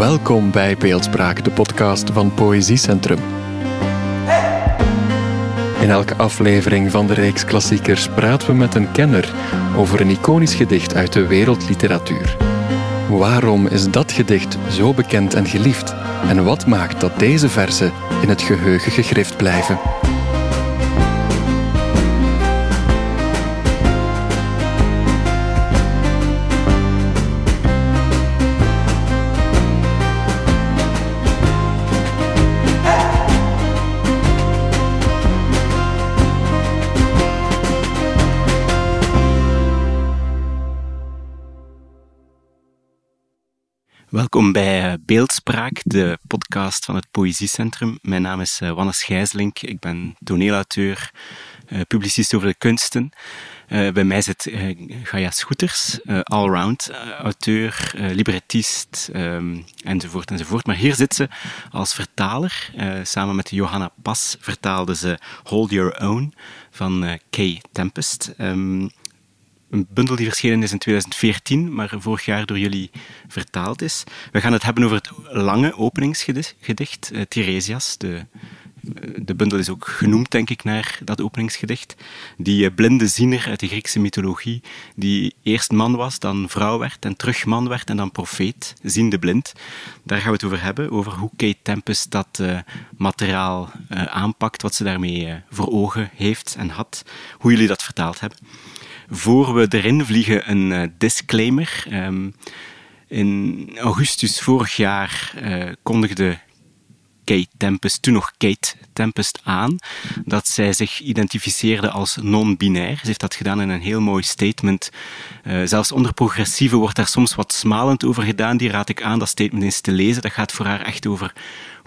Welkom bij Beeldspraak, de podcast van Poëziecentrum. In elke aflevering van de reeks klassiekers praten we met een kenner over een iconisch gedicht uit de wereldliteratuur. Waarom is dat gedicht zo bekend en geliefd? En wat maakt dat deze verzen in het geheugen gegrift blijven? Welkom bij eh, Beeldspraak, de podcast van het Poëziecentrum. Mijn naam is eh, Wannes Gijslink, ik ben toneelauteur, eh, publicist over de kunsten. bij mij zit Gaia Scooters, allround auteur, librettist, um, enzovoort enzovoort. Maar hier zit ze als vertaler. samen met Johanna Pas vertaalde ze Hold Your Own van Kay Tempest. Um, een bundel die verschenen is in 2014, maar vorig jaar door jullie vertaald is. We gaan het hebben over het lange openingsgedicht, uh, Tiresias. De, eh, de bundel is ook genoemd, denk ik, naar dat openingsgedicht. Die uh, blinde ziener uit de Griekse mythologie, die eerst man was, dan vrouw werd en terug man werd en dan profeet, ziende blind. Daar gaan we het over hebben, over hoe Kate Tempest dat materiaal aanpakt, wat ze daarmee voor ogen heeft en had, hoe jullie dat vertaald hebben. Voor we erin vliegen, een uh, disclaimer. Um, in augustus vorig jaar uh, kondigde Kate Tempest, toen nog Kate Tempest, aan dat zij zich identificeerde als non-binair. Ze heeft dat gedaan in een heel mooi statement. Uh, zelfs onder progressieve wordt daar soms wat smalend over gedaan. Die raad ik aan dat statement eens te lezen. Dat gaat voor haar echt over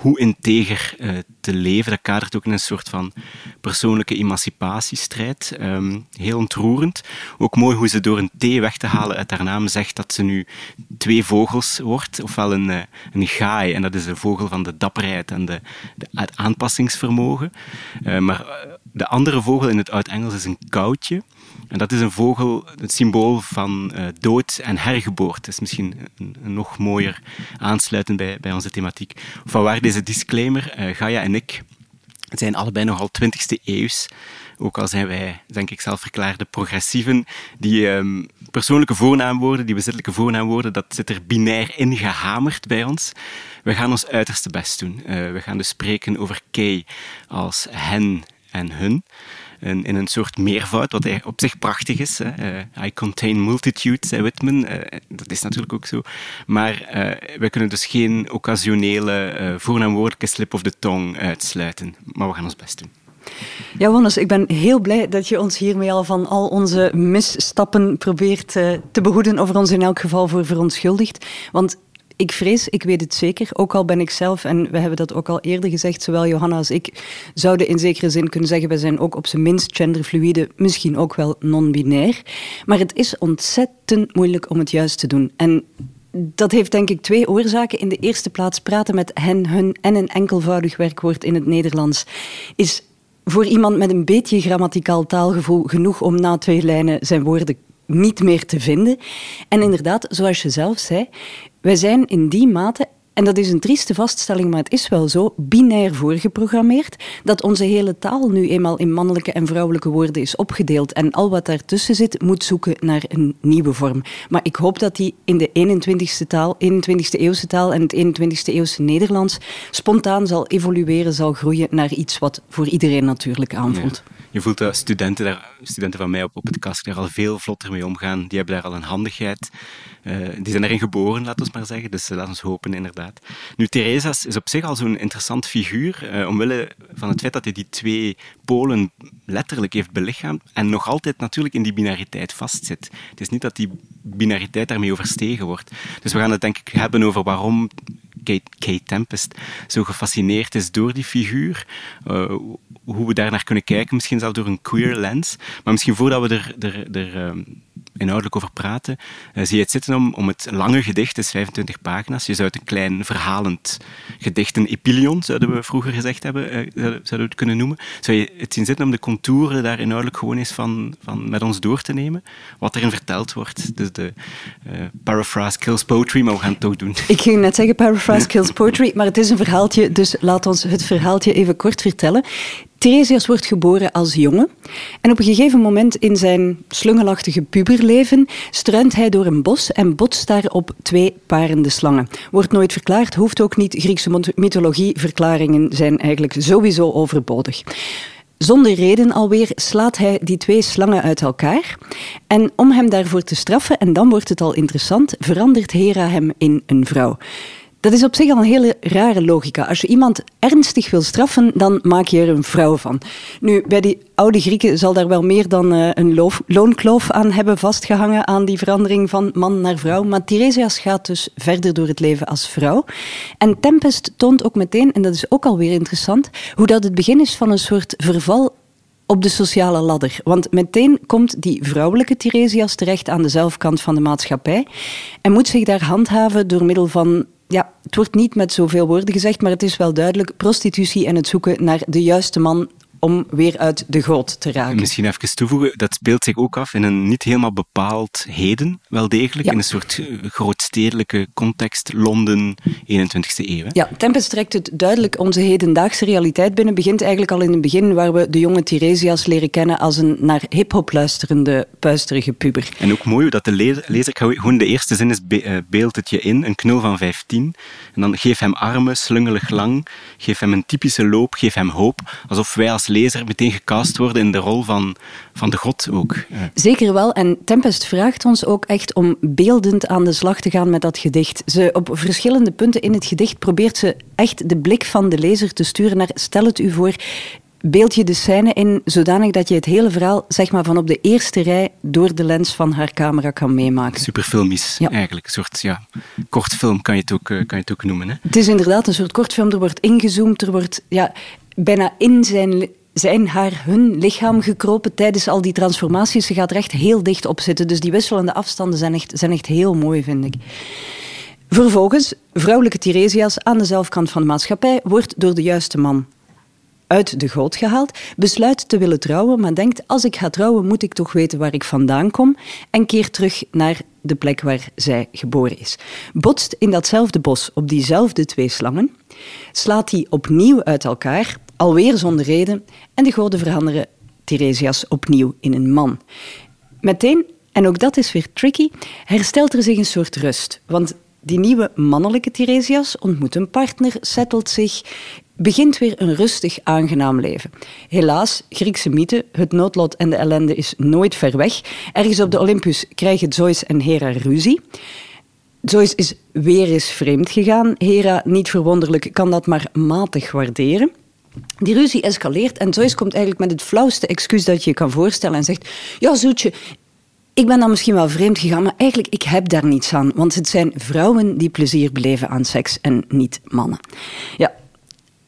hoe integer uh, te leven. Dat kadert ook in een soort van persoonlijke emancipatiestrijd. Um, heel ontroerend. Ook mooi hoe ze door een T weg te halen uit haar naam zegt dat ze nu twee vogels wordt. Ofwel een, uh, een gaai, en dat is een vogel van de dapperheid en de, de het aanpassingsvermogen. Uh, maar de andere vogel in het Oud-Engels is een koutje. En dat is een vogel, het symbool van uh, dood en hergeboorte. Dat is misschien een, nog mooier aansluitend bij, bij onze thematiek. Van waar deze disclaimer, uh, Gaia en ik zijn allebei nogal 20e eeuws. Ook al zijn wij, denk ik, zelfverklaarde progressieven. Die um, persoonlijke voornaamwoorden, die bezittelijke voornaamwoorden, dat zit er binair ingehamerd bij ons. We gaan ons uiterste best doen. Uh, we gaan dus spreken over kei als hen en hun in, in een soort meervoud, wat op zich prachtig is. Uh, I contain multitudes, zei Whitman. Uh, dat is natuurlijk ook zo. Maar uh, wij kunnen dus geen occasionele voornaamwoordelijke slip of the tongue uitsluiten. Maar we gaan ons best doen. Ja, Wannes, ik ben heel blij dat je ons hiermee al van al onze misstappen probeert te behoeden, of er ons in elk geval voor verontschuldigt. Want ik vrees, ik weet het zeker, ook al ben ik zelf, en we hebben dat ook al eerder gezegd, zowel Johanna als ik zouden in zekere zin kunnen zeggen, we zijn ook op zijn minst genderfluide, misschien ook wel non-binair. Maar het is ontzettend moeilijk om het juist te doen. En dat heeft denk ik twee oorzaken. In de eerste plaats praten met hen, hun en een enkelvoudig werkwoord in het Nederlands is voor iemand met een beetje grammaticaal taalgevoel genoeg om na twee lijnen zijn woorden niet meer te vinden. En inderdaad, zoals je zelf zei, wij zijn in die mate en dat is een trieste vaststelling, maar het is wel zo, binair voorgeprogrammeerd, dat onze hele taal nu eenmaal in mannelijke en vrouwelijke woorden is opgedeeld. En al wat daartussen zit, moet zoeken naar een nieuwe vorm. Maar ik hoop dat die in de 21ste, taal, 21ste eeuwse taal en het 21ste eeuwse Nederlands spontaan zal evolueren, zal groeien naar iets wat voor iedereen natuurlijk aanvoelt je voelt dat studenten, daar, studenten van mij op, het kast daar al veel vlotter mee omgaan. Die hebben daar al een handigheid. Uh, die zijn erin geboren, laten we maar zeggen. Dus uh, laten we hopen, inderdaad. Nu, Theresa's is op zich al zo'n interessant figuur, uh, omwille van het feit dat hij die twee polen letterlijk heeft belichaamd en nog altijd natuurlijk in die binariteit vastzit. Het is niet dat die binariteit daarmee overstegen wordt. Dus we gaan het denk ik hebben over waarom Kate, Tempest zo gefascineerd is door die figuur. Uh, hoe we daar naar kunnen kijken, misschien zelfs door een queer lens. Maar misschien voordat we er, ehm, inhoudelijk over praten, uh, zie je het zitten om, om het lange gedicht, is 25 pagina's. Je zou het een klein verhalend gedicht, een epilion, zouden we vroeger gezegd hebben, uh, zouden we het kunnen noemen. Zou je het zien zitten om de contouren daar inhoudelijk gewoon eens van, van met ons door te nemen? Wat erin verteld wordt. Dus de uh, paraphrase kills poetry, maar we gaan het toch doen. Ik ging net zeggen paraphrase kills poetry, maar het is een verhaaltje, dus laat ons het verhaaltje even kort vertellen. Theresias wordt geboren als jongen en op een gegeven moment in zijn slungelachtige puberleven struint hij door een bos en botst daar op twee parende slangen. Wordt nooit verklaard, hoeft ook niet. Griekse mythologie-verklaringen zijn eigenlijk sowieso overbodig. Zonder reden alweer slaat hij die twee slangen uit elkaar. En om hem daarvoor te straffen, en dan wordt het al interessant, verandert Hera hem in een vrouw. Dat is op zich al een hele rare logica. Als je iemand ernstig wil straffen, dan maak je er een vrouw van. Nu, bij die oude Grieken zal daar wel meer dan uh, een loof, loonkloof aan hebben vastgehangen aan die verandering van man naar vrouw. Maar Tiresias gaat dus verder door het leven als vrouw. En Tempest toont ook meteen, en dat is ook alweer interessant, hoe dat het begin is van een soort verval op de sociale ladder. Want meteen komt die vrouwelijke Tiresias terecht aan de zelfkant van de maatschappij en moet zich daar handhaven door middel van ja, het wordt niet met zoveel woorden gezegd, maar het is wel duidelijk. Prostitutie en het zoeken naar de juiste man om weer uit de goot te raken. Misschien even toevoegen, dat speelt zich ook af in een niet helemaal bepaald heden, wel degelijk, in een soort eh, grootstedelijke context, Londen, 21ste eeuw. Ja, Tempest trekt het duidelijk onze hedendaagse realiteit binnen, begint eigenlijk al in het begin, waar we de jonge Tiresias leren kennen als een naar hip-hop luisterende, puisterige puber. En ook mooi dat de lezer, lezer gewoon de eerste zin is, eh, beeld het je in, een knul van 15, en dan geef hem armen, slungelig lang, geef hem een typische loop, geef hem hoop, alsof wij als lezer meteen gecast worden in de rol van, van de god ook. Zeker wel. En Tempest vraagt ons ook echt om beeldend aan de slag te gaan met dat gedicht. Ze, op verschillende punten in het gedicht probeert ze echt de blik van de lezer te sturen naar stel het u voor, beeld je de scène in zodanig dat je het hele verhaal zeg maar, van op de eerste rij door de lens van haar camera kan meemaken. Superfilmisch ja. eigenlijk. Een soort ja, kortfilm kan je het ook, eh, kan je het ook noemen. Hè? Het is inderdaad een soort kortfilm. Er wordt ingezoomd, er wordt ja, bijna in zijn zijn haar hun lichaam gekropen tijdens al die transformaties. Ze gaat er echt heel dicht op zitten. Dus die wisselende afstanden zijn echt, zijn echt heel mooi, vind ik. Vervolgens, vrouwelijke Tiresias aan de zelfkant van de maatschappij wordt door de juiste man uit de goot gehaald, besluit te willen trouwen, maar denkt: als ik ga trouwen, moet ik toch weten waar ik vandaan kom, en keert terug naar de plek waar zij geboren is. Botst in datzelfde bos op diezelfde twee slangen, slaat die opnieuw uit elkaar, alweer zonder reden, en de goden veranderen Theresias opnieuw in een man. Meteen, en ook dat is weer tricky, herstelt er zich een soort rust. Want die nieuwe mannelijke Theresias ontmoet een partner, settelt zich, begint weer een rustig, aangenaam leven. Helaas, Griekse mythe, het noodlot en de ellende is nooit ver weg. Ergens op de Olympus krijgen Zeus en Hera ruzie. Zeus is weer eens vreemd gegaan. Hera, niet verwonderlijk, kan dat maar matig waarderen. Die ruzie escaleert en Zeus komt eigenlijk met het flauwste excuus dat je je kan voorstellen en zegt: Ja, zoetje, ik ben dan misschien wel vreemd gegaan, maar eigenlijk ik heb daar niets aan. Want het zijn vrouwen die plezier beleven aan seks en niet mannen. Ja,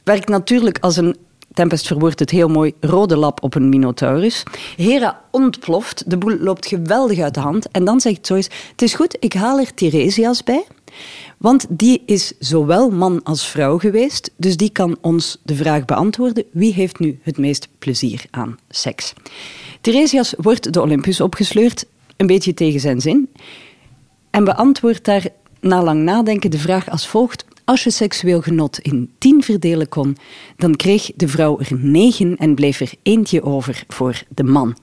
werkt natuurlijk als een Tempest verwoordt het heel mooi, rode lap op een Minotaurus. Hera ontploft, de boel loopt geweldig uit de hand. En dan zegt Zeus, het is goed, ik haal er Tiresias bij. Want die is zowel man als vrouw geweest, dus die kan ons de vraag beantwoorden: wie heeft nu het meest plezier aan seks? Tiresias wordt de Olympus opgesleurd, een beetje tegen zijn zin, en beantwoordt daar na lang nadenken de vraag als volgt: als je seksueel genot in tien verdelen kon, dan kreeg de vrouw er negen en bleef er eentje over voor de man.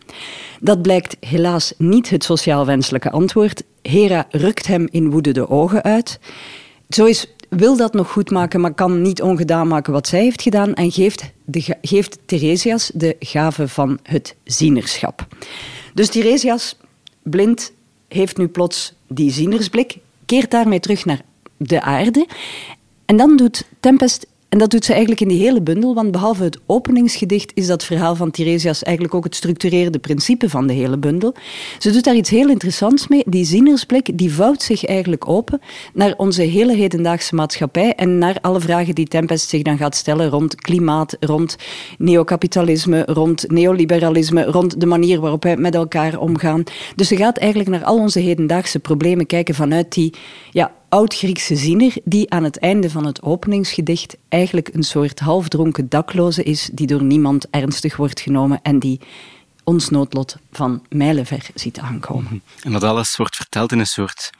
Dat blijkt helaas niet het sociaal wenselijke antwoord. Hera rukt hem in woede de ogen uit. Joyce wil dat nog goed maken, maar kan niet ongedaan maken wat zij heeft gedaan en geeft, de, geeft Theresias de gave van het zienerschap. Dus Theresias, blind, heeft nu plots die zienersblik, keert daarmee terug naar de aarde. En dan doet Tempest En dat doet ze eigenlijk in die hele bundel, want behalve het openingsgedicht is dat verhaal van Tiresias eigenlijk ook het structurerende principe van de hele bundel. Ze doet daar iets heel interessants mee. Die zienersblik die vouwt zich eigenlijk open naar onze hele hedendaagse maatschappij en naar alle vragen die Tempest zich dan gaat stellen rond klimaat, rond neocapitalisme, rond neoliberalisme, rond de manier waarop wij met elkaar omgaan. Dus ze gaat eigenlijk naar al onze hedendaagse problemen kijken vanuit die ja, oud-Griekse ziener die aan het einde van het openingsgedicht eigenlijk een soort halfdronken dakloze is die door niemand ernstig wordt genomen en die ons noodlot van mijlenver ziet aankomen. En dat alles wordt verteld in een soort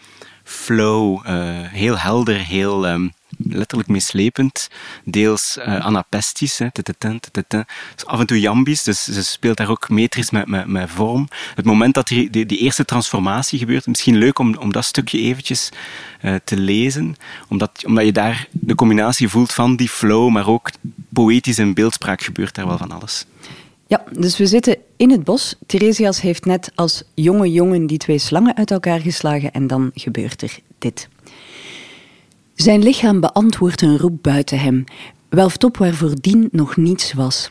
flow, uh, heel helder, heel um, letterlijk mislepend, deels uh, anapestisch, hè, dus af en toe jambisch, dus ze speelt daar ook metrisch met, met, met vorm. Het moment dat die, die, die, eerste transformatie gebeurt, misschien leuk om, om dat stukje eventjes uh, te lezen, omdat, omdat je daar de combinatie voelt van die flow, maar ook poëtisch en beeldspraak gebeurt daar wel van alles. Ja, dus we zitten in het bos. Theresias heeft net als jonge jongen die twee slangen uit elkaar geslagen en dan gebeurt er dit. Zijn lichaam beantwoordt een roep buiten hem, welft op waar voordien nog niets was.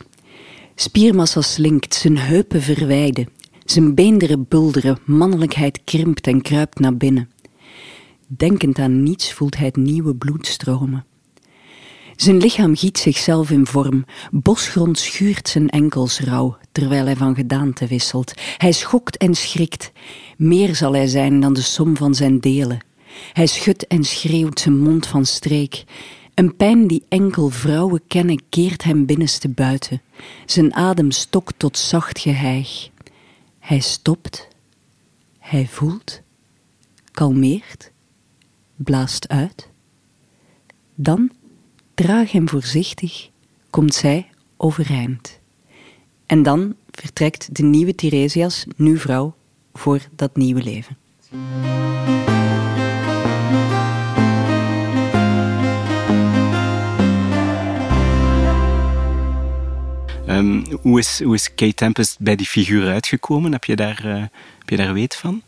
Spiermassa slinkt, zijn heupen verwijden, zijn beenderen bulderen, mannelijkheid krimpt en kruipt naar binnen. Denkend aan niets voelt hij het nieuwe bloed stromen. Zijn lichaam giet zichzelf in vorm. Bosgrond schuurt zijn enkels rauw, terwijl hij van gedaante wisselt. Hij schokt en schrikt. Meer zal hij zijn dan de som van zijn delen. Hij schudt en schreeuwt zijn mond van streek. Een pijn die enkel vrouwen kennen keert hem binnenste buiten. Zijn adem stokt tot zacht geheig. Hij stopt. Hij voelt. Kalmeert. Blaast uit. Dan Draag hem voorzichtig, komt zij overeind. En dan vertrekt de nieuwe Tiresias, nu vrouw, voor dat nieuwe leven. Um, hoe, is, hoe is Kate Tempest bij die figuur uitgekomen? Heb je daar, uh, heb je daar weet van?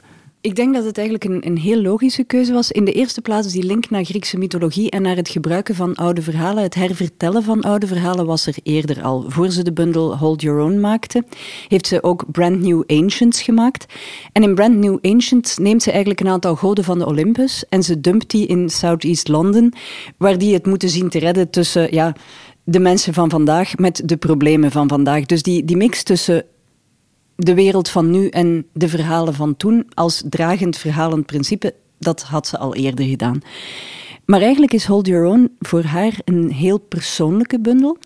Ik denk dat het eigenlijk een, een heel logische keuze was. In de eerste plaats die link naar Griekse mythologie en naar het gebruiken van oude verhalen. Het hervertellen van oude verhalen was er eerder al. Voor ze de bundel Hold Your Own maakte, heeft ze ook Brand New Ancients gemaakt. En in Brand New Ancients neemt ze eigenlijk een aantal goden van de Olympus en ze dumpt die in Southeast London, waar die het moeten zien te redden tussen ja, de mensen van vandaag met de problemen van vandaag. Dus die, die mix tussen de wereld van nu en de verhalen van toen als dragend verhalend principe, dat had ze al eerder gedaan. Maar eigenlijk is Hold Your Own voor haar een heel persoonlijke bundel.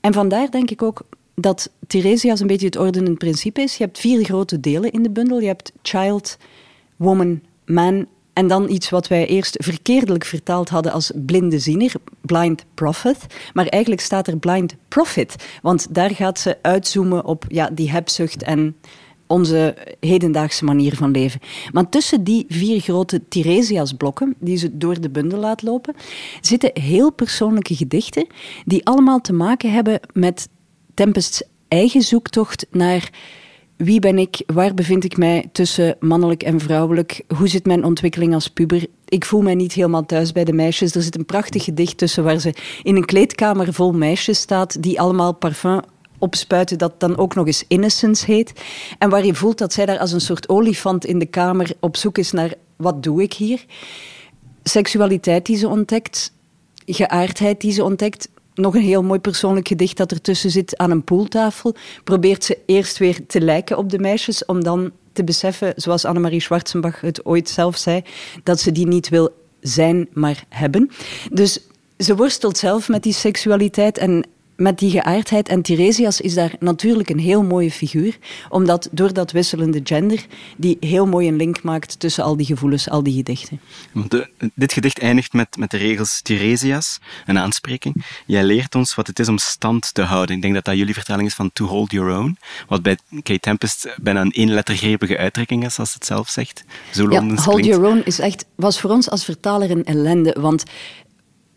En vandaar denk ik ook dat Theresias een beetje het ordenend principe is. Je hebt vier grote delen in de bundel. Je hebt child, woman, man en dan iets wat wij eerst verkeerdelijk vertaald hadden als blinde ziener, blind prophet. Maar eigenlijk staat er blind profit. Want daar gaat ze uitzoomen op ja, die hebzucht en onze hedendaagse manier van leven. Maar tussen die vier grote Tiresias-blokken, die ze door de bundel laat lopen, zitten heel persoonlijke gedichten die allemaal te maken hebben met Tempest's eigen zoektocht naar wie ben ik? Waar bevind ik mij tussen mannelijk en vrouwelijk? Hoe zit mijn ontwikkeling als puber? Ik voel mij niet helemaal thuis bij de meisjes. Er zit een prachtig gedicht tussen waar ze in een kleedkamer vol meisjes staat die allemaal parfum opspuiten dat dan ook nog eens Innocence heet. En waar je voelt dat zij daar als een soort olifant in de kamer op zoek is naar wat doe ik hier? Seksualiteit die ze ontdekt, geaardheid die ze ontdekt, nog een heel mooi persoonlijk gedicht dat ertussen zit aan een poeltafel. Probeert ze eerst weer te lijken op de meisjes, om dan te beseffen, zoals Annemarie Schwarzenbach het ooit zelf zei, dat ze die niet wil zijn, maar hebben. Dus ze worstelt zelf met die seksualiteit en met die geaardheid. En Tiresias is daar natuurlijk een heel mooie figuur, omdat door dat wisselende gender die heel mooi een link maakt tussen al die gevoelens, al die gedichten. De, dit gedicht eindigt met, met de regels Tiresias, een aanspreking. Jij leert ons wat het is om stand te houden. Ik denk dat dat jullie vertaling is van to hold your own, wat bij Kate Tempest bijna een éénlettergrepige uitdrukking is, als het zelf zegt. Zo ja, hold your own is echt, was voor ons als vertaler een ellende, want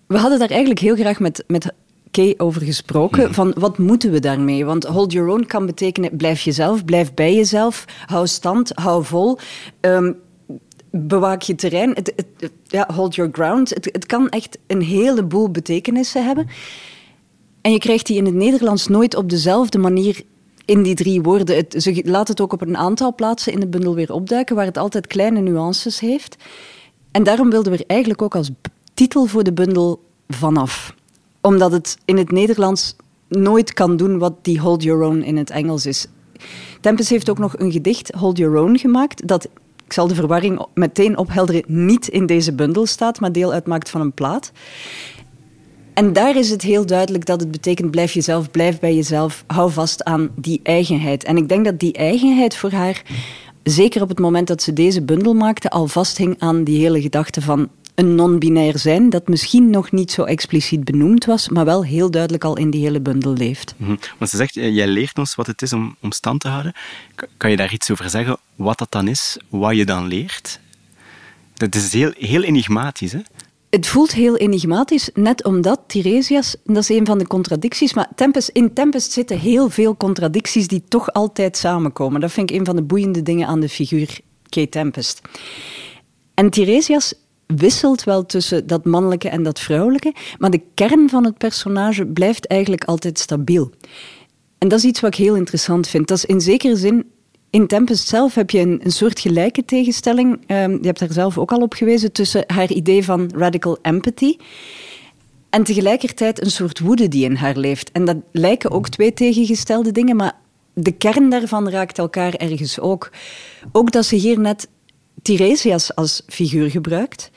we hadden daar eigenlijk heel graag met, met Kay over gesproken. Mhm. Van wat moeten we daarmee? Want hold your own kan betekenen blijf jezelf, blijf bij jezelf, hou stand, hou vol. Um, bewaak je terrein. Het, ja, hold your ground. Het, het kan echt een heleboel betekenissen hebben. En je krijgt die in het Nederlands nooit op dezelfde manier in die drie woorden. Het, ze laat het ook op een aantal plaatsen in de bundel weer opduiken, waar het altijd kleine nuances heeft. En daarom wilden we er eigenlijk ook als titel voor de bundel vanaf. Omdat het in het Nederlands nooit kan doen wat die Hold Your Own in het Engels is. Tempest heeft ook nog een gedicht, Hold Your Own, gemaakt, dat, ik zal de verwarring meteen ophelderen, niet in deze bundel staat, maar deel uitmaakt van een plaat. En daar is het heel duidelijk dat het betekent blijf jezelf, blijf bij jezelf, hou vast aan die eigenheid. En ik denk dat die eigenheid voor haar, zeker op het moment dat ze deze bundel maakte, al vasthing aan die hele gedachte van een non-binair zijn dat misschien nog niet zo expliciet benoemd was, maar wel heel duidelijk al in die hele bundel leeft. Mm Want ze zegt, jij leert ons wat het is om, om stand te houden. Kan je daar iets over zeggen, wat dat dan is, wat je dan leert? Dat is heel, heel enigmatisch, hè? Het voelt heel enigmatisch, net omdat Tiresias, dat is een van de contradicties, maar Tempest, in Tempest zitten heel veel contradicties die toch altijd samenkomen. Dat vind ik een van de boeiende dingen aan de figuur Kay Tempest. En Tiresias wisselt wel tussen dat mannelijke en dat vrouwelijke, maar de kern van het personage blijft eigenlijk altijd stabiel. En dat is iets wat ik heel interessant vind. Dat is in zekere zin in Tempest zelf heb je een, een soort gelijke tegenstelling. Um, je hebt daar zelf ook al op gewezen tussen haar idee van radical empathy en tegelijkertijd een soort woede die in haar leeft. En dat lijken ook twee tegengestelde dingen, maar de kern daarvan raakt elkaar ergens ook. Ook dat ze hier net Tiresias als figuur gebruikt.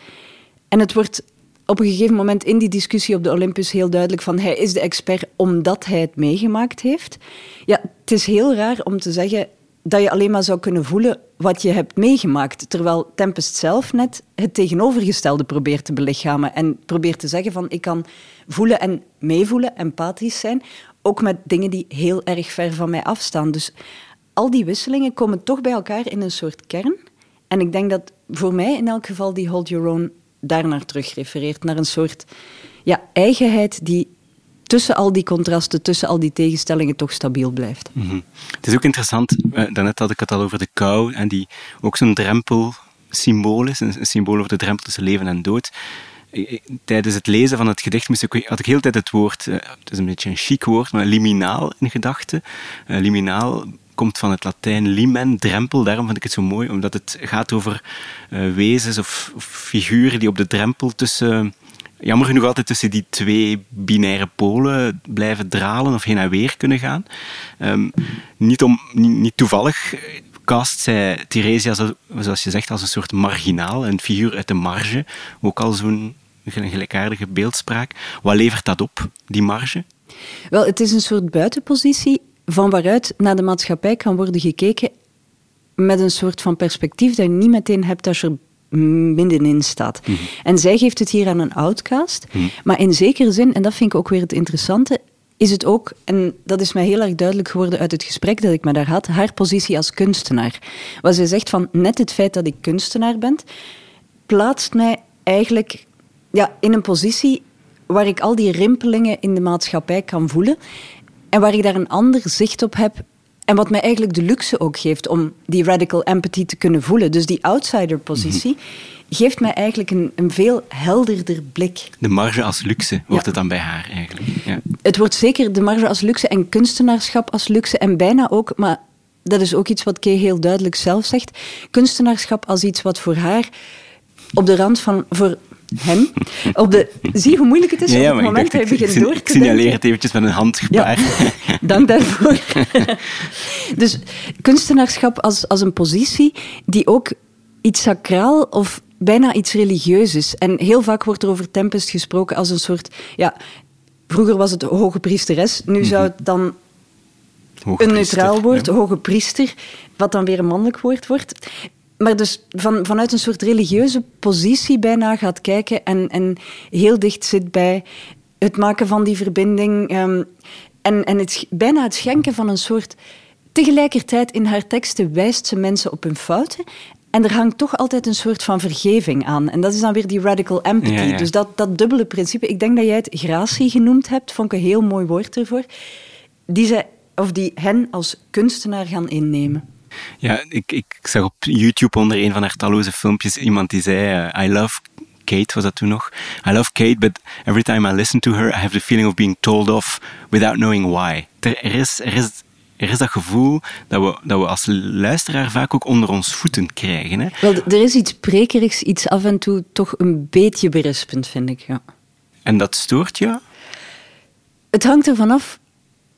En het wordt op een gegeven moment in die discussie op de Olympus heel duidelijk van hij is de expert omdat hij het meegemaakt heeft. Ja, het is heel raar om te zeggen dat je alleen maar zou kunnen voelen wat je hebt meegemaakt. Terwijl Tempest zelf net het tegenovergestelde probeert te belichamen. En probeert te zeggen van ik kan voelen en meevoelen, empathisch zijn. Ook met dingen die heel erg ver van mij afstaan. Dus al die wisselingen komen toch bij elkaar in een soort kern. En ik denk dat voor mij in elk geval die Hold Your Own daarnaar terug refereert. Naar een soort ja, eigenheid die tussen al die contrasten, tussen al die tegenstellingen toch stabiel blijft. Mhm. Het is ook interessant, uh, daarnet had ik het al over de kou en die ook zo'n drempel symbool is, een, symbool over de drempel tussen leven en dood. Tijdens het lezen van het gedicht had ik heel tijd het woord, uh, het is een beetje een chic woord, maar liminaal in gedachten. Uh, liminaal komt van het Latijn limen, drempel. Daarom vind ik het zo mooi, omdat het gaat over uh, wezens of, figuren die op de drempel tussen jammer genoeg altijd tussen die twee binaire polen blijven dralen of heen en weer kunnen gaan. Um, niet, om, niet, toevallig cast zij Theresia, zoals je zegt, als een soort marginaal, een figuur uit de marge. Ook al zo'n gelijkaardige beeldspraak. Wat levert dat op, die marge? Wel, het is een soort buitenpositie van waaruit naar de maatschappij kan worden gekeken met een soort van perspectief dat je niet meteen hebt als je er middenin staat. Mhm. En zij geeft het hier aan een outcast. Mhm. Maar in zekere zin, en dat vind ik ook weer het interessante, is het ook, en dat is mij heel erg duidelijk geworden uit het gesprek dat ik met haar had, haar positie als kunstenaar. Wat zij zegt van net het feit dat ik kunstenaar ben, plaatst mij eigenlijk ja, in een positie waar ik al die rimpelingen in de maatschappij kan voelen en waar ik daar een ander zicht op heb en wat mij eigenlijk de luxe ook geeft om die radical empathy te kunnen voelen. Dus die outsider-positie geeft mij eigenlijk een, een, veel helderder blik. De marge als luxe wordt het dan bij haar eigenlijk. Ja. Het wordt zeker de marge als luxe en kunstenaarschap als luxe en bijna ook, maar dat is ook iets wat Kay heel duidelijk zelf zegt, kunstenaarschap als iets wat voor haar op de rand van, voor hem. Op de, zie hoe moeilijk het is ja, op het moment dat je begint door te Ik signaleer het eventjes met een handgebaar. Ja, dank daarvoor. dus kunstenaarschap als, als een positie die ook iets sacraal of bijna iets religieus is. En heel vaak wordt er over Tempest gesproken als een soort... Ja, vroeger was het hoge priesteres, nu zou het dan een neutraal woord, hoge priester, wat dan weer een mannelijk woord wordt maar dus van, vanuit een soort religieuze positie bijna gaat kijken en, en heel dicht zit bij het maken van die verbinding um, en, en het, bijna het schenken van een soort... Tegelijkertijd in haar teksten wijst ze mensen op hun fouten en er hangt toch altijd een soort van vergeving aan. En dat is dan weer die radical empathy. Dus dat, dat dubbele principe. Ik denk dat jij het gratie genoemd hebt, vond ik een heel mooi woord ervoor. Die, zij, of die hen als kunstenaar gaan innemen. Ja, ik, ik zag op YouTube onder een van haar talloze filmpjes iemand die zei: uh, I love Kate was dat toen nog. I love Kate, but every time I listen to her, I have the feeling of being told off without knowing why. Er, is, er, is, er is dat gevoel dat we, dat we als luisteraar vaak ook onder ons voeten krijgen. Hè? Wel, er is iets prekerigs, iets af en toe toch een beetje berispend, vind ik. Ja. En dat stoort je? Het hangt ervan af.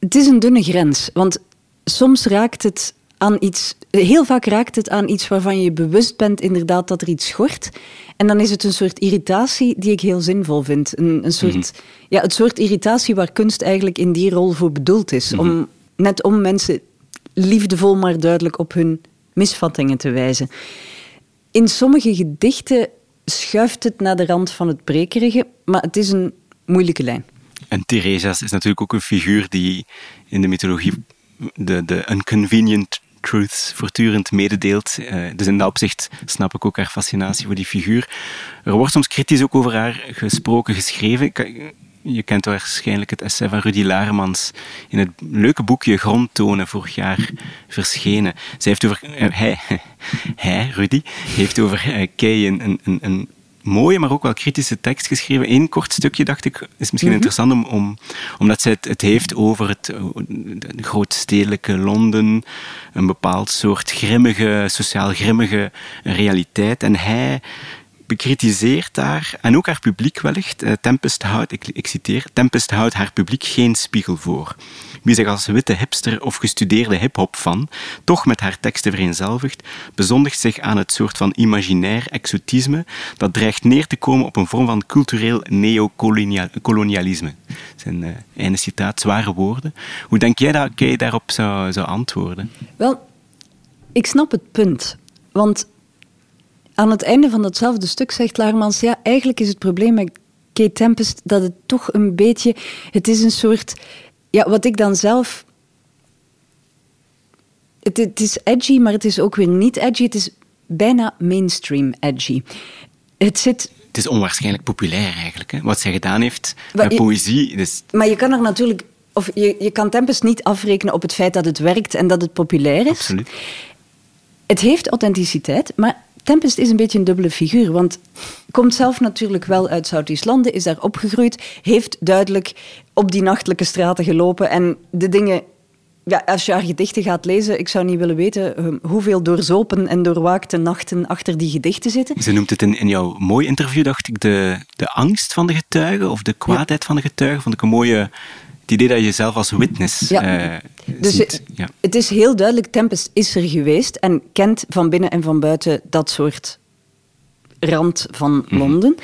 Het is een dunne grens, want soms raakt het aan iets. Heel vaak raakt het aan iets waarvan je bewust bent, inderdaad, dat er iets schort. En dan is het een soort irritatie die ik heel zinvol vind. Een, een soort, mhm. ja, het soort irritatie waar kunst eigenlijk in die rol voor bedoeld is. om, mhm. net om mensen liefdevol maar duidelijk op hun misvattingen te wijzen. In sommige gedichten schuift het naar de rand van het prekerige, maar het is een moeilijke lijn. En Theresias is natuurlijk ook een figuur die in de mythologie de, de inconvenient truths voortdurend mededeelt. Uh, dus in dat opzicht snap ik ook haar fascinatie voor die figuur. Er wordt soms kritisch ook over haar gesproken, geschreven. Je kent waarschijnlijk het essay van Rudy Laremans in het leuke boekje Grondtonen, vorig jaar verschenen. Zij heeft over, uh, hij, hij, Rudy, heeft over uh, Kay een, een, een mooie, maar ook wel kritische tekst geschreven. Eén kort stukje, dacht ik, is misschien mhm. interessant om, om, omdat zij het, het heeft over het, het grootstedelijke Londen, een bepaald soort grimmige, sociaal grimmige realiteit. En hij bekritiseert daar, en ook haar publiek wellicht, eh, Tempest houdt, ik, ik citeer, Tempest houdt haar publiek geen spiegel voor. Wie zich als witte hipster of gestudeerde hip-hop van toch met haar teksten vereenzelvigt, bezondigt zich aan het soort van imaginair exotisme dat dreigt neer te komen op een vorm van cultureel neocolonialisme. Dat zijn uh, einde citaat, zware woorden. Hoe denk jij dat jij daarop zou, zou antwoorden? Wel, ik snap het punt. Want aan het einde van datzelfde stuk zegt Laarmans, ja, eigenlijk is het probleem met Kate Tempest dat het toch een beetje, het is een soort, ja, wat ik dan zelf, het, het is edgy, maar het is ook weer niet edgy, het is bijna mainstream edgy. Het zit het is onwaarschijnlijk populair eigenlijk. Hè? Wat zij gedaan heeft met poëzie. Dus... Maar je kan er natuurlijk. Of je, je kan Tempest niet afrekenen op het feit dat het werkt en dat het populair is. Absoluut. Het heeft authenticiteit, maar Tempest is een beetje een dubbele figuur, want komt zelf natuurlijk wel uit Zuid-Landen, is daar opgegroeid, heeft duidelijk op die nachtelijke straten gelopen en de dingen ja, als je haar gedichten gaat lezen, ik zou niet willen weten ehm, hoeveel doorzopen en doorwaakte nachten achter die gedichten zitten. Ze noemt het in, in jouw mooi interview, dacht ik, de, de angst van de getuigen of de kwaadheid van de getuigen. Vond ik een mooie het idee dat je zelf als witness ja. Uh, dus ziet. Ja. Het is heel duidelijk, Tempest is er geweest en kent van binnen en van buiten dat soort rand van mhm. Londen.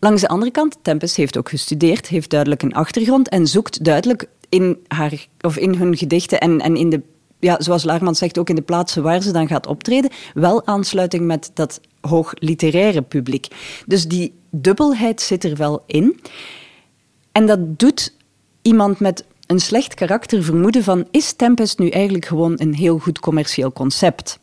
Langs de andere kant, Tempest heeft ook gestudeerd, heeft duidelijk een achtergrond en zoekt duidelijk in, haar, of in hun gedichten en, en in de, ja, zoals Laarman zegt, ook in de plaatsen waar ze dan gaat optreden, wel aansluiting met dat hoog literaire publiek. Dus die dubbelheid zit er wel in. En dat doet iemand met een slecht karakter vermoeden van is Tempest nu eigenlijk gewoon een heel goed commercieel concept?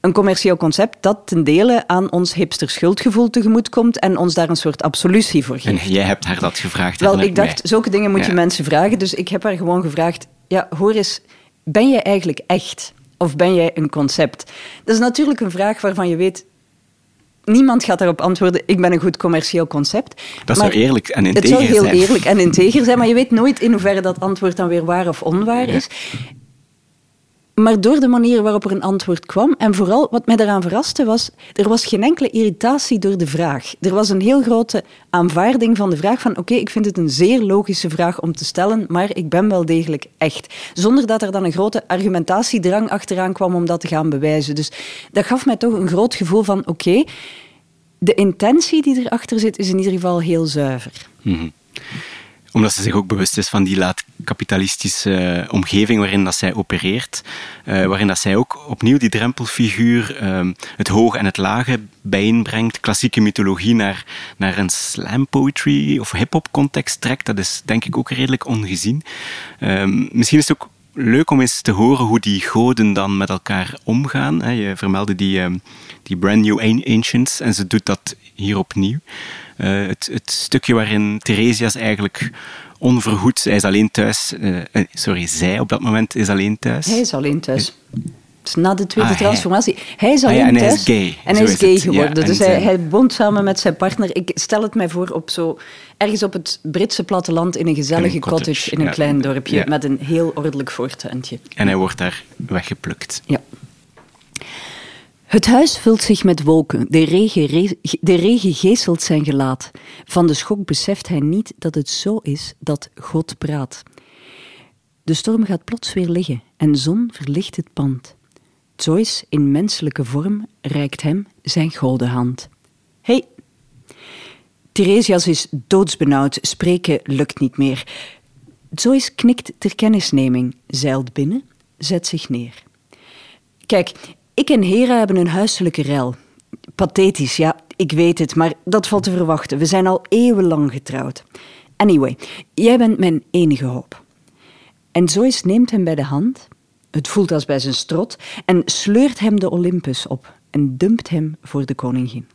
Een commercieel concept dat ten dele aan ons hipster schuldgevoel tegemoet komt en ons daar een soort absolutie voor geeft. En jij hebt haar dat gevraagd? Wel, ik dacht, zulke dingen moet je mensen vragen. Dus ik heb haar gewoon gevraagd, ja, hoor eens, ben jij eigenlijk echt? Of ben jij een concept? Dat is natuurlijk een vraag waarvan je weet, niemand gaat daarop antwoorden, ik ben een goed commercieel concept. Dat zou eerlijk en integer zijn. Het zou heel eerlijk en integer zijn, maar je weet nooit in hoeverre dat antwoord dan weer waar of onwaar is. Maar door de manier waarop er een antwoord kwam, en vooral wat mij daaraan verraste was, er was geen enkele irritatie door de vraag. Er was een heel grote aanvaarding van de vraag van oké, ik vind het een zeer logische vraag om te stellen, maar ik ben wel degelijk echt. Zonder dat er dan een grote argumentatiedrang achteraan kwam om dat te gaan bewijzen. Dus dat gaf mij toch een groot gevoel van oké, de intentie die erachter zit is in ieder geval heel zuiver. Mm omdat ze zich ook bewust is van die laat-kapitalistische eh, omgeving waarin dat zij opereert. Uh, waarin dat zij ook opnieuw die drempelfiguur, uh, het hoge en het lage bijeenbrengt. Klassieke mythologie naar, naar een slam poetry of hip-hop context trekt. Dat is denk ik ook redelijk ongezien. Ehm, misschien is het ook leuk om eens te horen hoe die goden dan met elkaar omgaan. Je vermeldde die, ehm, die brand new ancients en ze doet dat hier opnieuw. Uh, het, het, stukje waarin Theresias eigenlijk onverhoed, hij is alleen thuis, uh, sorry, zij op dat moment is alleen thuis. Hij is alleen thuis. Dus na de tweede Ah, transformatie. Hij is Ah ja, alleen en hij is thuis. gay. En hij is is gay het. Geworden. en dus hij, zijn- hij woont samen met zijn partner. Ik stel het mij voor op zo... Ergens op het Britse platteland in een gezellige In een cottage, cottage, in een ja. klein dorpje. Met een heel ordelijk voortuintje. En hij wordt daar weggeplukt. Ja. Het huis vult zich met wolken. De regen, re- de regen geestelt zijn gelaat. Van de schok beseft hij niet dat het zo is dat God praat. De storm gaat plots weer liggen en zon verlicht het pand. Joyce in menselijke vorm reikt hem zijn gouden hand. Hey. Theresias is doodsbenauwd, spreken lukt niet meer. Joyce knikt ter kennisneming, zeilt binnen, zet zich neer. Kijk, ik en Hera hebben een huiselijke rel. Pathetisch, ja, ik weet het, maar dat valt te verwachten. We zijn al eeuwenlang getrouwd. Anyway, jij bent mijn enige hoop. En Joyce neemt hem bij de hand, het voelt als bij zijn strot, en sleurt hem de Olympus op en dumpt hem voor de koningin.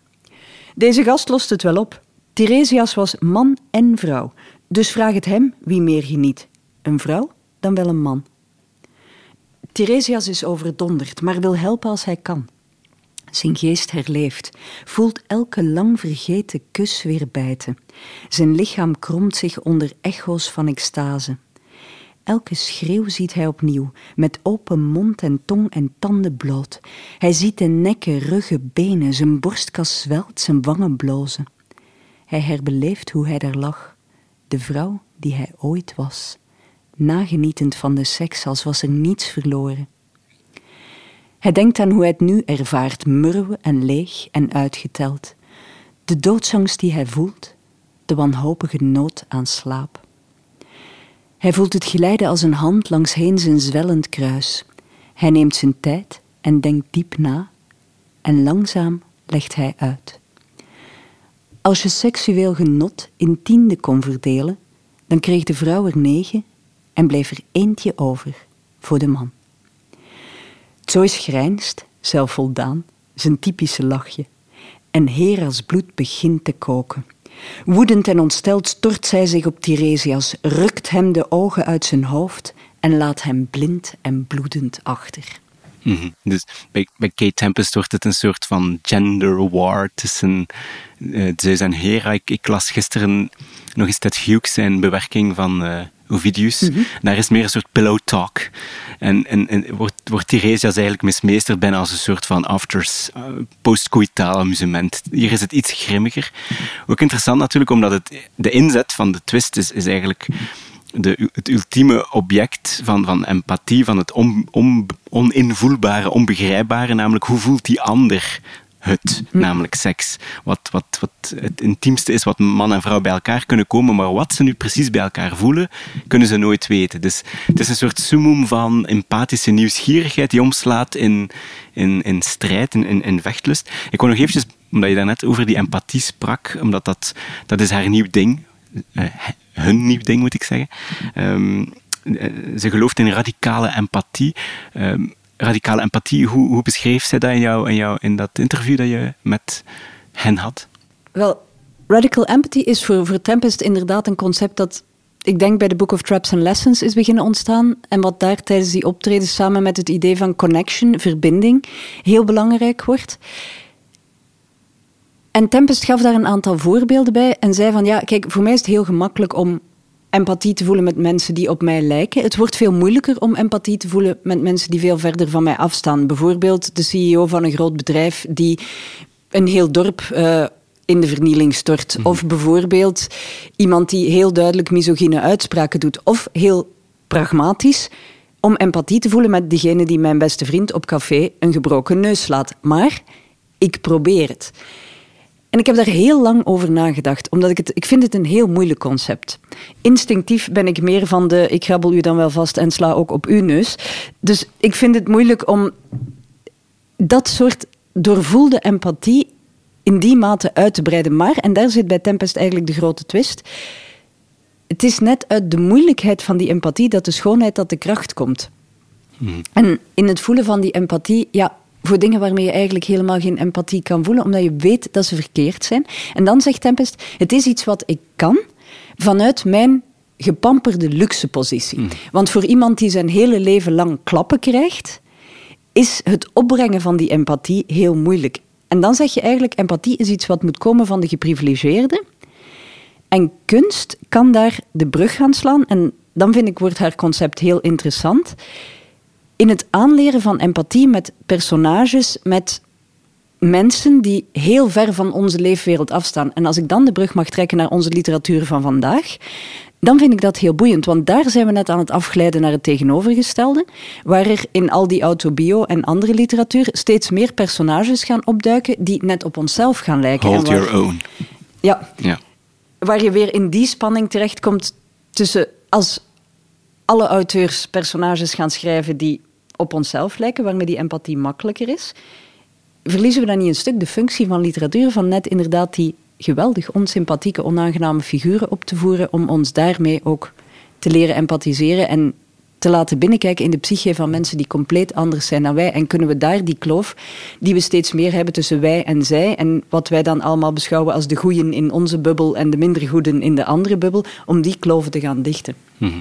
Deze gast lost het wel op. Theresias was man en vrouw, dus vraag het hem wie meer geniet. Een vrouw dan wel een man. Theresias is overdonderd, maar wil helpen als hij kan. Zijn geest herleeft, voelt elke lang vergeten kus weer bijten. Zijn lichaam kromt zich onder echo's van extase. Elke schreeuw ziet hij opnieuw, met open mond en tong en tanden bloot. Hij ziet de nekken, ruggen, benen, zijn borstkas zwelt, zijn wangen blozen. Hij herbeleeft hoe hij daar lag, de vrouw die hij ooit was, nagenietend van de seks als was er niets verloren. Hij denkt aan hoe hij het nu ervaart, murwe en leeg en uitgeteld. De doodsangst die hij voelt, de wanhopige nood aan slaap. Hij voelt het glijden als een hand langs heen zijn zwellend kruis. Hij neemt zijn tijd en denkt diep na en langzaam legt hij uit. Als je seksueel genot in tienden kon verdelen, dan kreeg de vrouw er negen en bleef er eentje over voor de man. Joyce grijnst, zelfvoldaan, zijn typische lachje. En Hera's bloed begint te koken. Woedend en ontsteld stort zij zich op Tiresias, rukt hem de ogen uit zijn hoofd en laat hem blind en bloedend achter. Mhm. Dus bij, bij Kate Tempest wordt het een soort van gender war tussen uh, Zeus en Hera. Ik, las gisteren nog eens Ted Hughes zijn bewerking van uh, Ovidius. Mhm. Daar is meer een soort pillow talk. En, en, en wordt, wordt Tiresias eigenlijk mismeesterd bijna als een soort van afters, uh, postcoitaal amusement. Hier is het iets grimmiger. Ook interessant natuurlijk, omdat het, de inzet van de twist is, is eigenlijk de, het ultieme object van, van empathie, van het on, on, oninvoelbare, onbegrijpbare, namelijk hoe voelt die ander het, namelijk seks. Wat, wat, wat het intiemste is wat man en vrouw bij elkaar kunnen komen, maar wat ze nu precies bij elkaar voelen, kunnen ze nooit weten. Dus het is een soort summum van empathische nieuwsgierigheid die omslaat in, in, in strijd, in, in, vechtlust. Ik wil nog eventjes, omdat je daarnet over die empathie sprak, omdat dat, dat is haar nieuw ding. Uh, hun nieuw ding, moet ik zeggen. Um, ze gelooft in radicale empathie. Um, radicale empathie, hoe, hoe beschreef zij dat in, jou, in, jou, in dat interview dat je met hen had? Wel, radical empathy is voor, voor Tempest inderdaad een concept dat ik denk bij de Book of Traps and Lessons is beginnen ontstaan. En wat daar tijdens die optreden samen met het idee van connection, verbinding, heel belangrijk wordt. En Tempest gaf daar een aantal voorbeelden bij en zei van ja, kijk, voor mij is het heel gemakkelijk om empathie te voelen met mensen die op mij lijken. Het wordt veel moeilijker om empathie te voelen met mensen die veel verder van mij afstaan. Bijvoorbeeld de CEO van een groot bedrijf die een heel dorp uh, in de vernieling stort. Mm -hmm. Of bijvoorbeeld iemand die heel duidelijk misogyne uitspraken doet. Of heel pragmatisch om empathie te voelen met degene die mijn beste vriend op café een gebroken neus slaat. Maar ik probeer het. En ik heb daar heel lang over nagedacht, omdat ik het, ik vind het een heel moeilijk concept. Instinctief ben ik meer van de, ik grabbel u dan wel vast en sla ook op uw neus. Dus ik vind het moeilijk om dat soort doorvoelde empathie in die mate uit te breiden. Maar, en daar zit bij Tempest eigenlijk de grote twist, het is net uit de moeilijkheid van die empathie dat de schoonheid tot de kracht komt. Hmm. En in het voelen van die empathie, ja, voor dingen waarmee je eigenlijk helemaal geen empathie kan voelen, omdat je weet dat ze verkeerd zijn. En dan zegt Tempest, het is iets wat ik kan vanuit mijn gepamperde luxe positie. Mm. Want voor iemand die zijn hele leven lang klappen krijgt, is het opbrengen van die empathie heel moeilijk. En dan zeg je eigenlijk, empathie is iets wat moet komen van de geprivilegeerden. En kunst kan daar de brug gaan slaan. En dan vind ik, wordt haar concept heel interessant. In het aanleren van empathie met personages, met mensen die heel ver van onze leefwereld afstaan. En als ik dan de brug mag trekken naar onze literatuur van vandaag, dan vind ik dat heel boeiend. Want daar zijn we net aan het afglijden naar het tegenovergestelde. Waar er in al die autobio en andere literatuur steeds meer personages gaan opduiken die net op onszelf gaan lijken. Hold your own. Ja. ja. Waar je weer in die spanning terechtkomt tussen als alle auteurs personages gaan schrijven die op onszelf lijken, waarmee die empathie makkelijker is, verliezen we dan niet een stuk de functie van literatuur, van net inderdaad die geweldig onsympathieke, onaangename figuren op te voeren, om ons daarmee ook te leren empathiseren en te laten binnenkijken in de psyche van mensen die compleet anders zijn dan wij. En kunnen we daar die kloof die we steeds meer hebben tussen wij en zij en wat wij dan allemaal beschouwen als de goeien in onze bubbel en de minder goeden in de andere bubbel, om die kloven te gaan dichten. Mhm.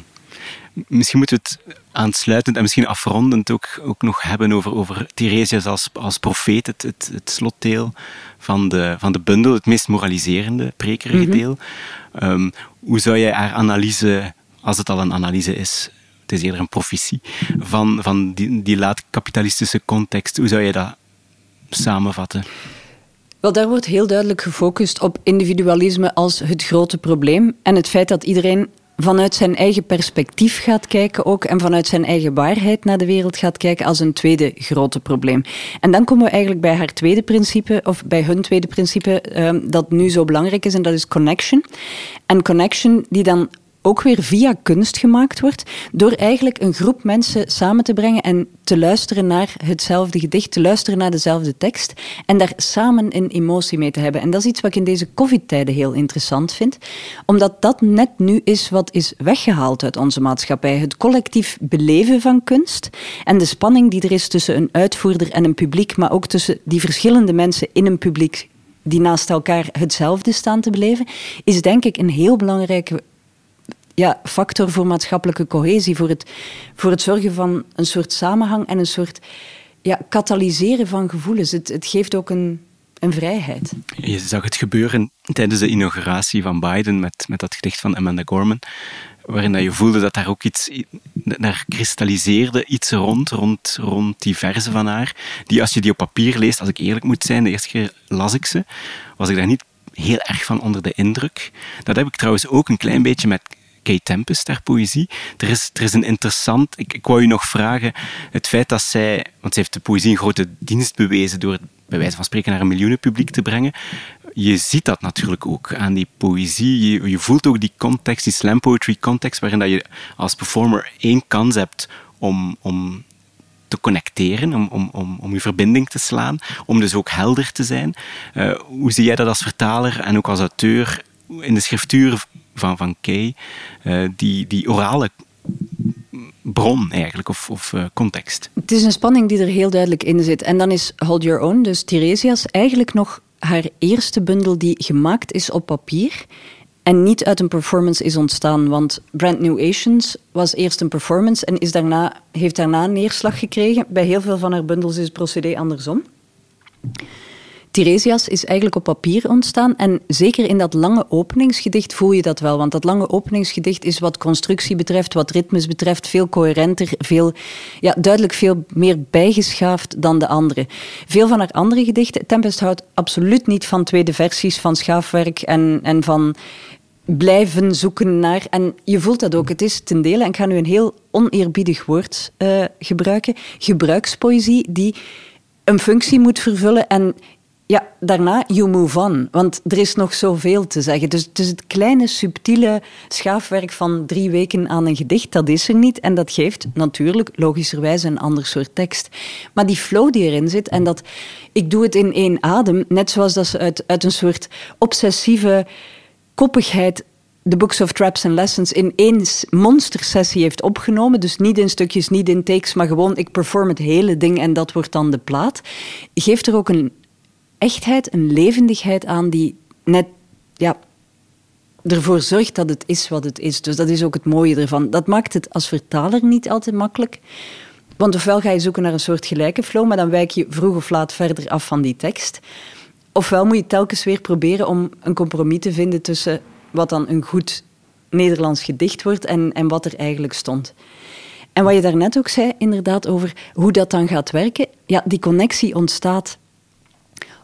Misschien moeten we het aansluitend en misschien afrondend ook, ook nog hebben over, over Theresias als, als profeet, het, het, het slotdeel van de, van de bundel, het meest moraliserende, prekerige mhm. deel. Ehm, hoe zou jij haar analyse, als het al een analyse is, het is eerder een profetie, van, van die, die laat-kapitalistische context, hoe zou je dat samenvatten? Wel, daar wordt heel duidelijk gefocust op individualisme als het grote probleem en het feit dat iedereen vanuit zijn eigen perspectief gaat kijken ook en vanuit zijn eigen waarheid naar de wereld gaat kijken als een tweede grote probleem. En dan komen we eigenlijk bij haar tweede principe, of bij hun tweede principe, uh, dat nu zo belangrijk is, en dat is connection. En connection die dan ook weer via kunst gemaakt wordt, door eigenlijk een groep mensen samen te brengen en te luisteren naar hetzelfde gedicht, te luisteren naar dezelfde tekst en daar samen een emotie mee te hebben. En dat is iets wat ik in deze covid-tijden heel interessant vind, omdat dat net nu is wat is weggehaald uit onze maatschappij. Het collectief beleven van kunst en de spanning die er is tussen een uitvoerder en een publiek, maar ook tussen die verschillende mensen in een publiek die naast elkaar hetzelfde staan te beleven, is denk ik een heel belangrijke ja, factor voor maatschappelijke cohesie, voor het, voor het zorgen van een soort samenhang en een soort ja, katalyseren van gevoelens. Het, het geeft ook een, een vrijheid. Je zag het gebeuren tijdens de inauguratie van Biden met, met dat gedicht van Amanda Gorman, waarin dat je voelde dat daar ook iets, daar kristalliseerde iets rond, rond, rond die verzen van haar, die als je die op papier leest, als ik eerlijk moet zijn, de eerste keer las ik ze, was ik daar niet heel erg van onder de indruk. Dat heb ik trouwens ook een klein beetje met Kay Tempest, haar poëzie. Er is, er is een interessant... Ik, ik wou je nog vragen, het feit dat zij... Want ze heeft de poëzie een grote dienst bewezen door het bij wijze van spreken naar een miljoenenpubliek te brengen. Je ziet dat natuurlijk ook aan die poëzie. Je, je voelt ook die context, die slam poetry context, waarin dat je als performer één kans hebt om, om te connecteren, om, om, om, om je verbinding te slaan, om dus ook helder te zijn. Uh, hoe zie jij dat als vertaler en ook als auteur in de schriftuur van, van Kay, uh, die, die orale bron eigenlijk, of, of uh, context. Het is een spanning die er heel duidelijk in zit. En dan is Hold Your Own, dus Theresias, eigenlijk nog haar eerste bundel die gemaakt is op papier en niet uit een performance is ontstaan. Want Brand New Asians was eerst een performance en is daarna, heeft daarna neerslag gekregen. Bij heel veel van haar bundels is het procedé andersom. Theresias is eigenlijk op papier ontstaan. En zeker in dat lange openingsgedicht voel je dat wel. Want dat lange openingsgedicht is wat constructie betreft, wat ritmes betreft, veel coherenter, veel, ja, duidelijk veel meer bijgeschaafd dan de andere. Veel van haar andere gedichten, Tempest houdt absoluut niet van tweede versies, van schaafwerk en, en van blijven zoeken naar. En je voelt dat ook. Het is ten dele, en ik ga nu een heel oneerbiedig woord uh, gebruiken, gebruikspoëzie die een functie moet vervullen en ja, daarna you move on. Want er is nog zoveel te zeggen. Dus, dus het kleine, subtiele schaafwerk van drie weken aan een gedicht, dat is er niet. En dat geeft natuurlijk logischerwijs een ander soort tekst. Maar die flow die erin zit, en dat ik doe het in één adem, net zoals dat ze uit, uit een soort obsessieve koppigheid de Books of Traps and Lessons in één monstersessie heeft opgenomen. Dus niet in stukjes, niet in takes, maar gewoon ik perform het hele ding en dat wordt dan de plaat. Geeft er ook een echtheid, een levendigheid aan die net ja, ervoor zorgt dat het is wat het is. Dus dat is ook het mooie ervan. Dat maakt het als vertaler niet altijd makkelijk. Want ofwel ga je zoeken naar een soort gelijke flow, maar dan wijk je vroeg of laat verder af van die tekst. Ofwel moet je telkens weer proberen om een compromis te vinden tussen wat dan een goed Nederlands gedicht wordt en, en wat er eigenlijk stond. En wat je daarnet ook zei, inderdaad, over hoe dat dan gaat werken. Ja, die connectie ontstaat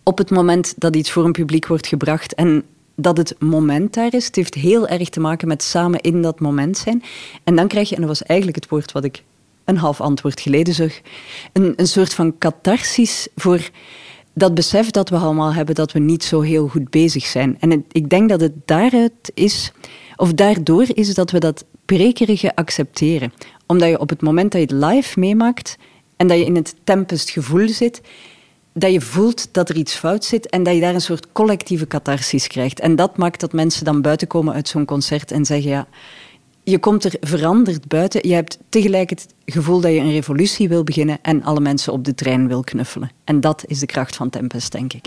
op het moment dat iets voor een publiek wordt gebracht en dat het moment daar is. Het heeft heel erg te maken met samen in dat moment zijn. En dan krijg je, en dat was eigenlijk het woord wat ik een half antwoord geleden zag, een, een soort van catharsis voor dat besef dat we allemaal hebben dat we niet zo heel goed bezig zijn. En ik denk dat het daaruit is, of daardoor is dat we dat prekerige accepteren. Omdat je op het moment dat je het live meemaakt en dat je in het tempest gevoel zit, dat je voelt dat er iets fout zit en dat je daar een soort collectieve catharsis krijgt. En dat maakt dat mensen dan buiten komen uit zo'n concert en zeggen: ja, je komt er veranderd buiten. Je hebt tegelijk het gevoel dat je een revolutie wil beginnen en alle mensen op de trein wil knuffelen. En dat is de kracht van Tempest, denk ik.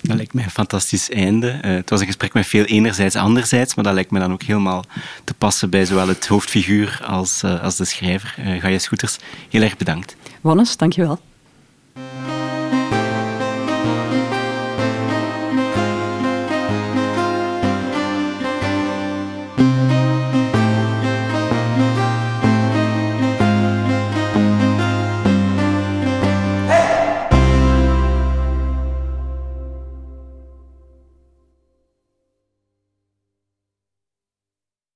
Dat lijkt mij een fantastisch einde. Uh, het was een gesprek met veel enerzijds, anderzijds, maar dat lijkt me dan ook helemaal te passen bij zowel het hoofdfiguur als, uh, als de schrijver. Uh, Gaia Scooters, heel erg bedankt. Wannes, dankjewel.